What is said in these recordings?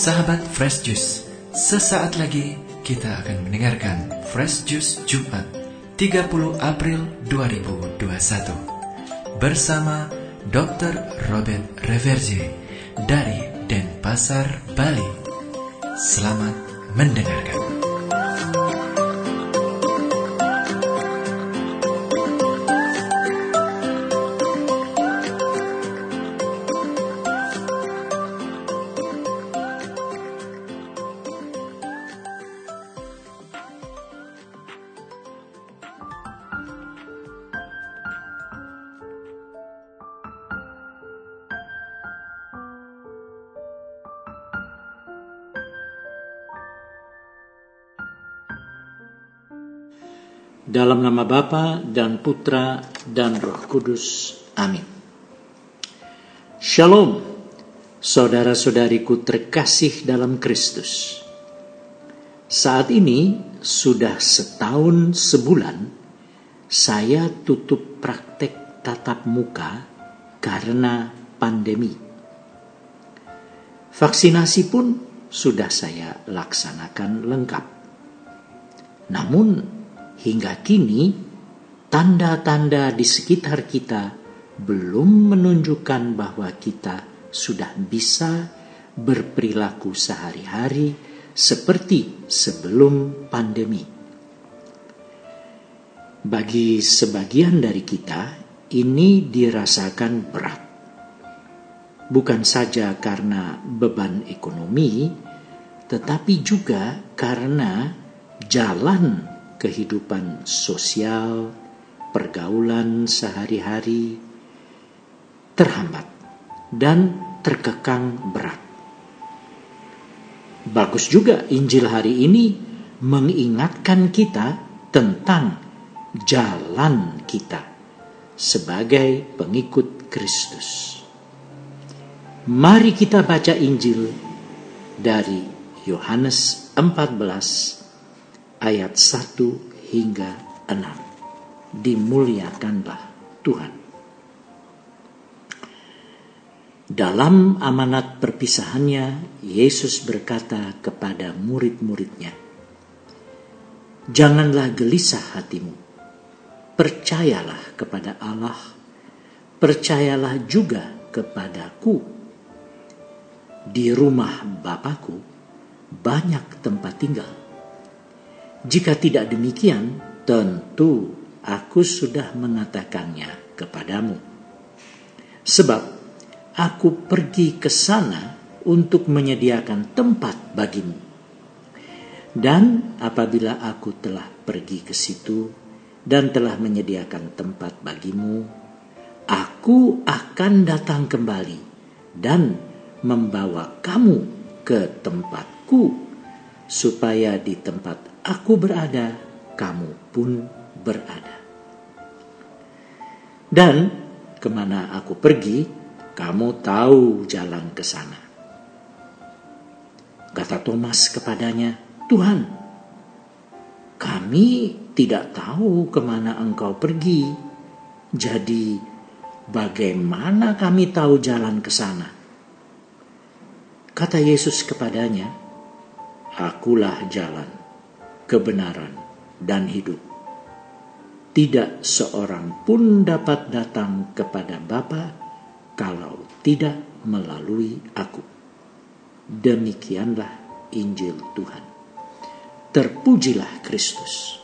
Sahabat Fresh Juice, sesaat lagi kita akan mendengarkan Fresh Juice Jumat 30 April 2021 bersama Dr. Robert Reverje dari Denpasar, Bali. Selamat mendengarkan. Dalam nama Bapa dan Putra dan Roh Kudus. Amin. Shalom, saudara-saudariku terkasih dalam Kristus. Saat ini sudah setahun sebulan saya tutup praktek tatap muka karena pandemi. Vaksinasi pun sudah saya laksanakan lengkap. Namun hingga kini tanda-tanda di sekitar kita belum menunjukkan bahwa kita sudah bisa berperilaku sehari-hari seperti sebelum pandemi. Bagi sebagian dari kita, ini dirasakan berat. Bukan saja karena beban ekonomi, tetapi juga karena jalan kehidupan sosial, pergaulan sehari-hari terhambat dan terkekang berat. Bagus juga Injil hari ini mengingatkan kita tentang jalan kita sebagai pengikut Kristus. Mari kita baca Injil dari Yohanes 14 ayat 1 hingga 6. Dimuliakanlah Tuhan. Dalam amanat perpisahannya, Yesus berkata kepada murid-muridnya, Janganlah gelisah hatimu, percayalah kepada Allah, percayalah juga kepadaku. Di rumah Bapakku banyak tempat tinggal jika tidak demikian, tentu aku sudah mengatakannya kepadamu. Sebab aku pergi ke sana untuk menyediakan tempat bagimu. Dan apabila aku telah pergi ke situ dan telah menyediakan tempat bagimu, aku akan datang kembali dan membawa kamu ke tempatku, supaya di tempat aku berada, kamu pun berada. Dan ke mana aku pergi, kamu tahu jalan ke sana. Kata Thomas kepadanya, Tuhan, kami tidak tahu ke mana engkau pergi. Jadi bagaimana kami tahu jalan ke sana? Kata Yesus kepadanya, Akulah jalan kebenaran, dan hidup. Tidak seorang pun dapat datang kepada Bapa kalau tidak melalui aku. Demikianlah Injil Tuhan. Terpujilah Kristus.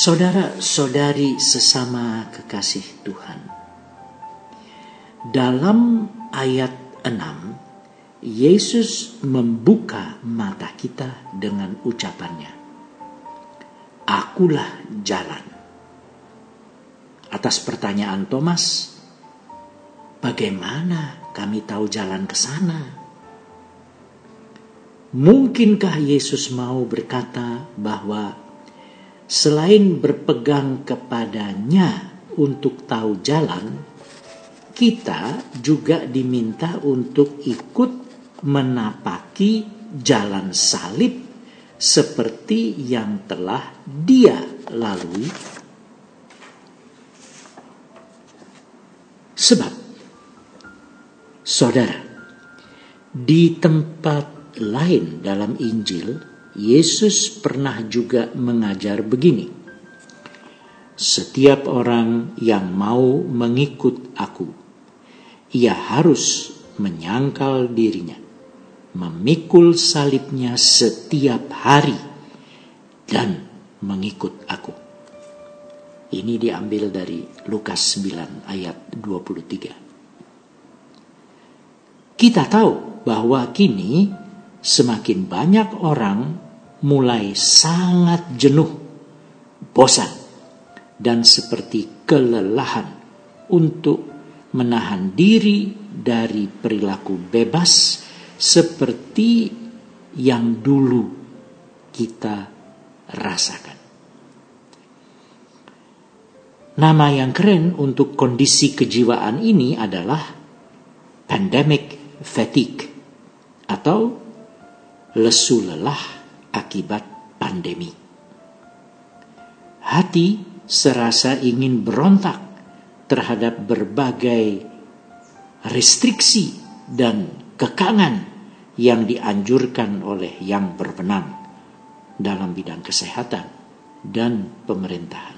Saudara-saudari sesama kekasih Tuhan. Dalam ayat 6, Yesus membuka mata kita dengan ucapannya. Akulah jalan. Atas pertanyaan Thomas, bagaimana kami tahu jalan ke sana? Mungkinkah Yesus mau berkata bahwa selain berpegang kepadanya untuk tahu jalan, kita juga diminta untuk ikut menapaki jalan salib seperti yang telah dia lalui? Sebab, saudara, di tempat lain dalam Injil, Yesus pernah juga mengajar begini. Setiap orang yang mau mengikut aku, ia harus menyangkal dirinya, memikul salibnya setiap hari, dan mengikut aku. Ini diambil dari Lukas 9 ayat 23. Kita tahu bahwa kini semakin banyak orang mulai sangat jenuh, bosan, dan seperti kelelahan untuk menahan diri dari perilaku bebas seperti yang dulu kita rasakan. Nama yang keren untuk kondisi kejiwaan ini adalah pandemic fatigue atau lesu lelah akibat pandemi. Hati serasa ingin berontak terhadap berbagai restriksi dan kekangan yang dianjurkan oleh yang berwenang dalam bidang kesehatan dan pemerintahan.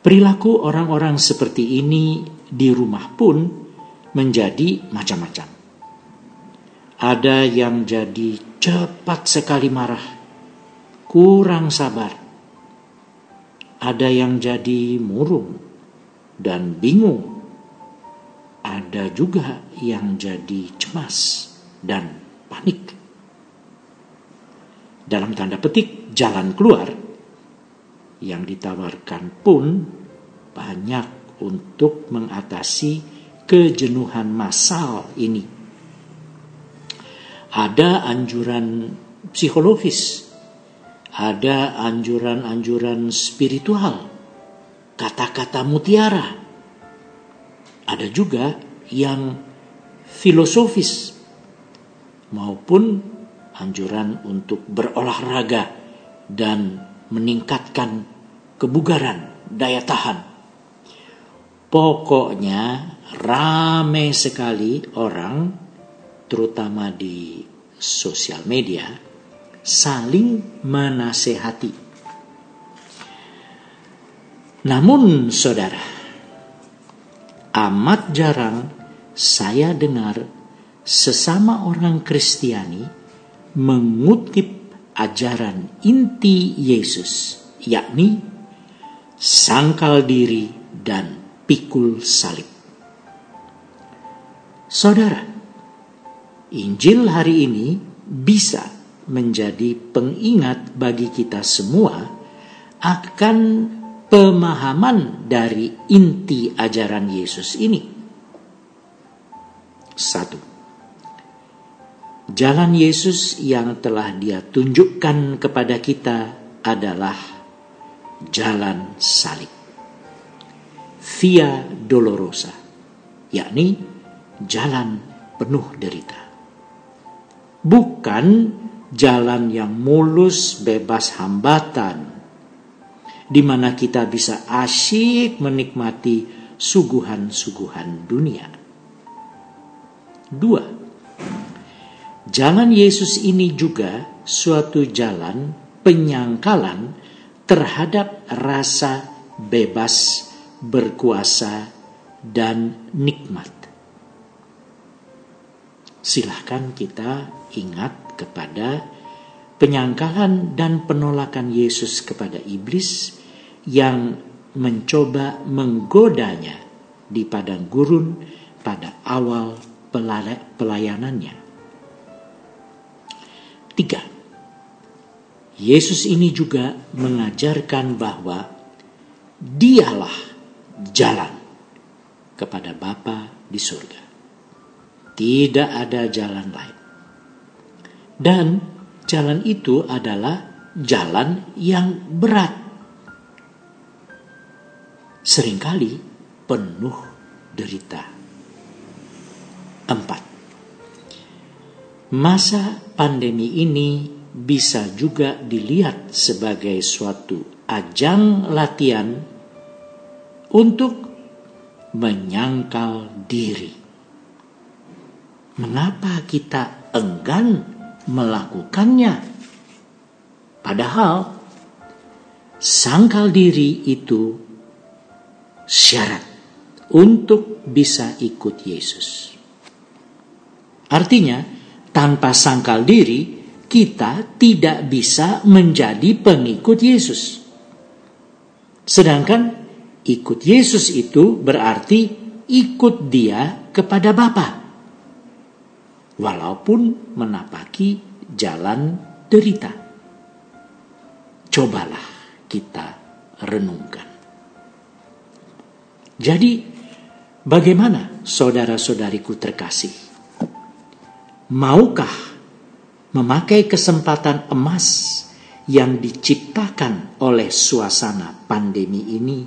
Perilaku orang-orang seperti ini di rumah pun menjadi macam-macam. Ada yang jadi cepat sekali marah, kurang sabar, ada yang jadi murung dan bingung. Ada juga yang jadi cemas dan panik. Dalam tanda petik, jalan keluar yang ditawarkan pun banyak untuk mengatasi kejenuhan massal ini. Ada anjuran psikologis ada anjuran-anjuran spiritual, kata-kata mutiara. Ada juga yang filosofis maupun anjuran untuk berolahraga dan meningkatkan kebugaran, daya tahan. Pokoknya rame sekali orang terutama di sosial media saling menasehati. Namun saudara, amat jarang saya dengar sesama orang Kristiani mengutip ajaran inti Yesus, yakni sangkal diri dan pikul salib. Saudara, Injil hari ini bisa menjadi pengingat bagi kita semua akan pemahaman dari inti ajaran Yesus ini. Satu, jalan Yesus yang telah Dia tunjukkan kepada kita adalah jalan salib, via dolorosa, yakni jalan penuh derita. Bukan jalan yang mulus, bebas hambatan, di mana kita bisa asyik menikmati suguhan-suguhan dunia. Dua, jalan Yesus ini juga suatu jalan penyangkalan terhadap rasa bebas, berkuasa, dan nikmat. Silahkan kita ingat kepada penyangkalan dan penolakan Yesus kepada iblis yang mencoba menggodanya di padang gurun pada awal pelayanannya. Tiga, Yesus ini juga mengajarkan bahwa dialah jalan kepada Bapa di surga. Tidak ada jalan lain. Dan jalan itu adalah jalan yang berat. Seringkali penuh derita. Empat. Masa pandemi ini bisa juga dilihat sebagai suatu ajang latihan untuk menyangkal diri. Mengapa kita enggan melakukannya? Padahal sangkal diri itu syarat untuk bisa ikut Yesus. Artinya, tanpa sangkal diri, kita tidak bisa menjadi pengikut Yesus. Sedangkan ikut Yesus itu berarti ikut dia kepada Bapa. Walaupun menapaki jalan derita. Cobalah kita renungkan. Jadi, bagaimana saudara-saudariku terkasih? Maukah memakai kesempatan emas yang diciptakan oleh suasana pandemi ini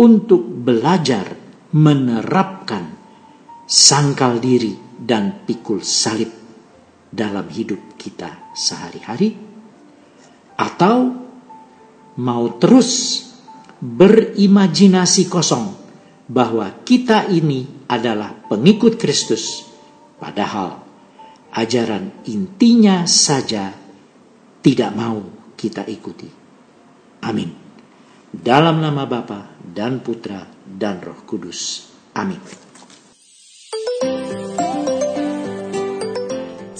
untuk belajar menerapkan sangkal diri dan pikul salib dalam hidup kita sehari-hari atau mau terus berimajinasi kosong bahwa kita ini adalah pengikut Kristus padahal ajaran intinya saja tidak mau kita ikuti. Amin. Dalam nama Bapa dan Putra dan Roh Kudus. Amin.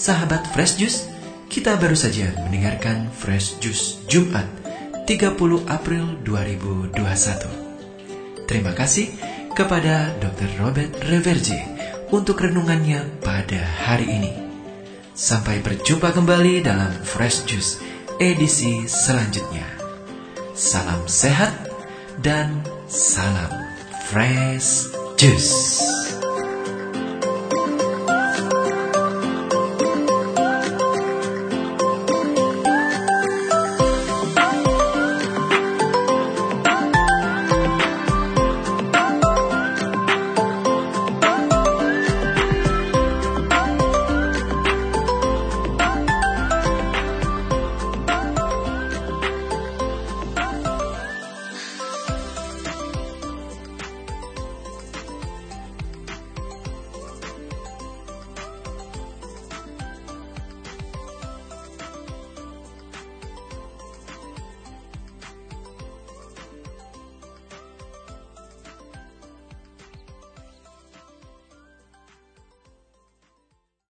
Sahabat Fresh Juice, kita baru saja mendengarkan Fresh Juice Jumat 30 April 2021. Terima kasih kepada Dr. Robert Reverje untuk renungannya pada hari ini. Sampai berjumpa kembali dalam Fresh Juice edisi selanjutnya. Salam sehat dan salam Fresh Juice.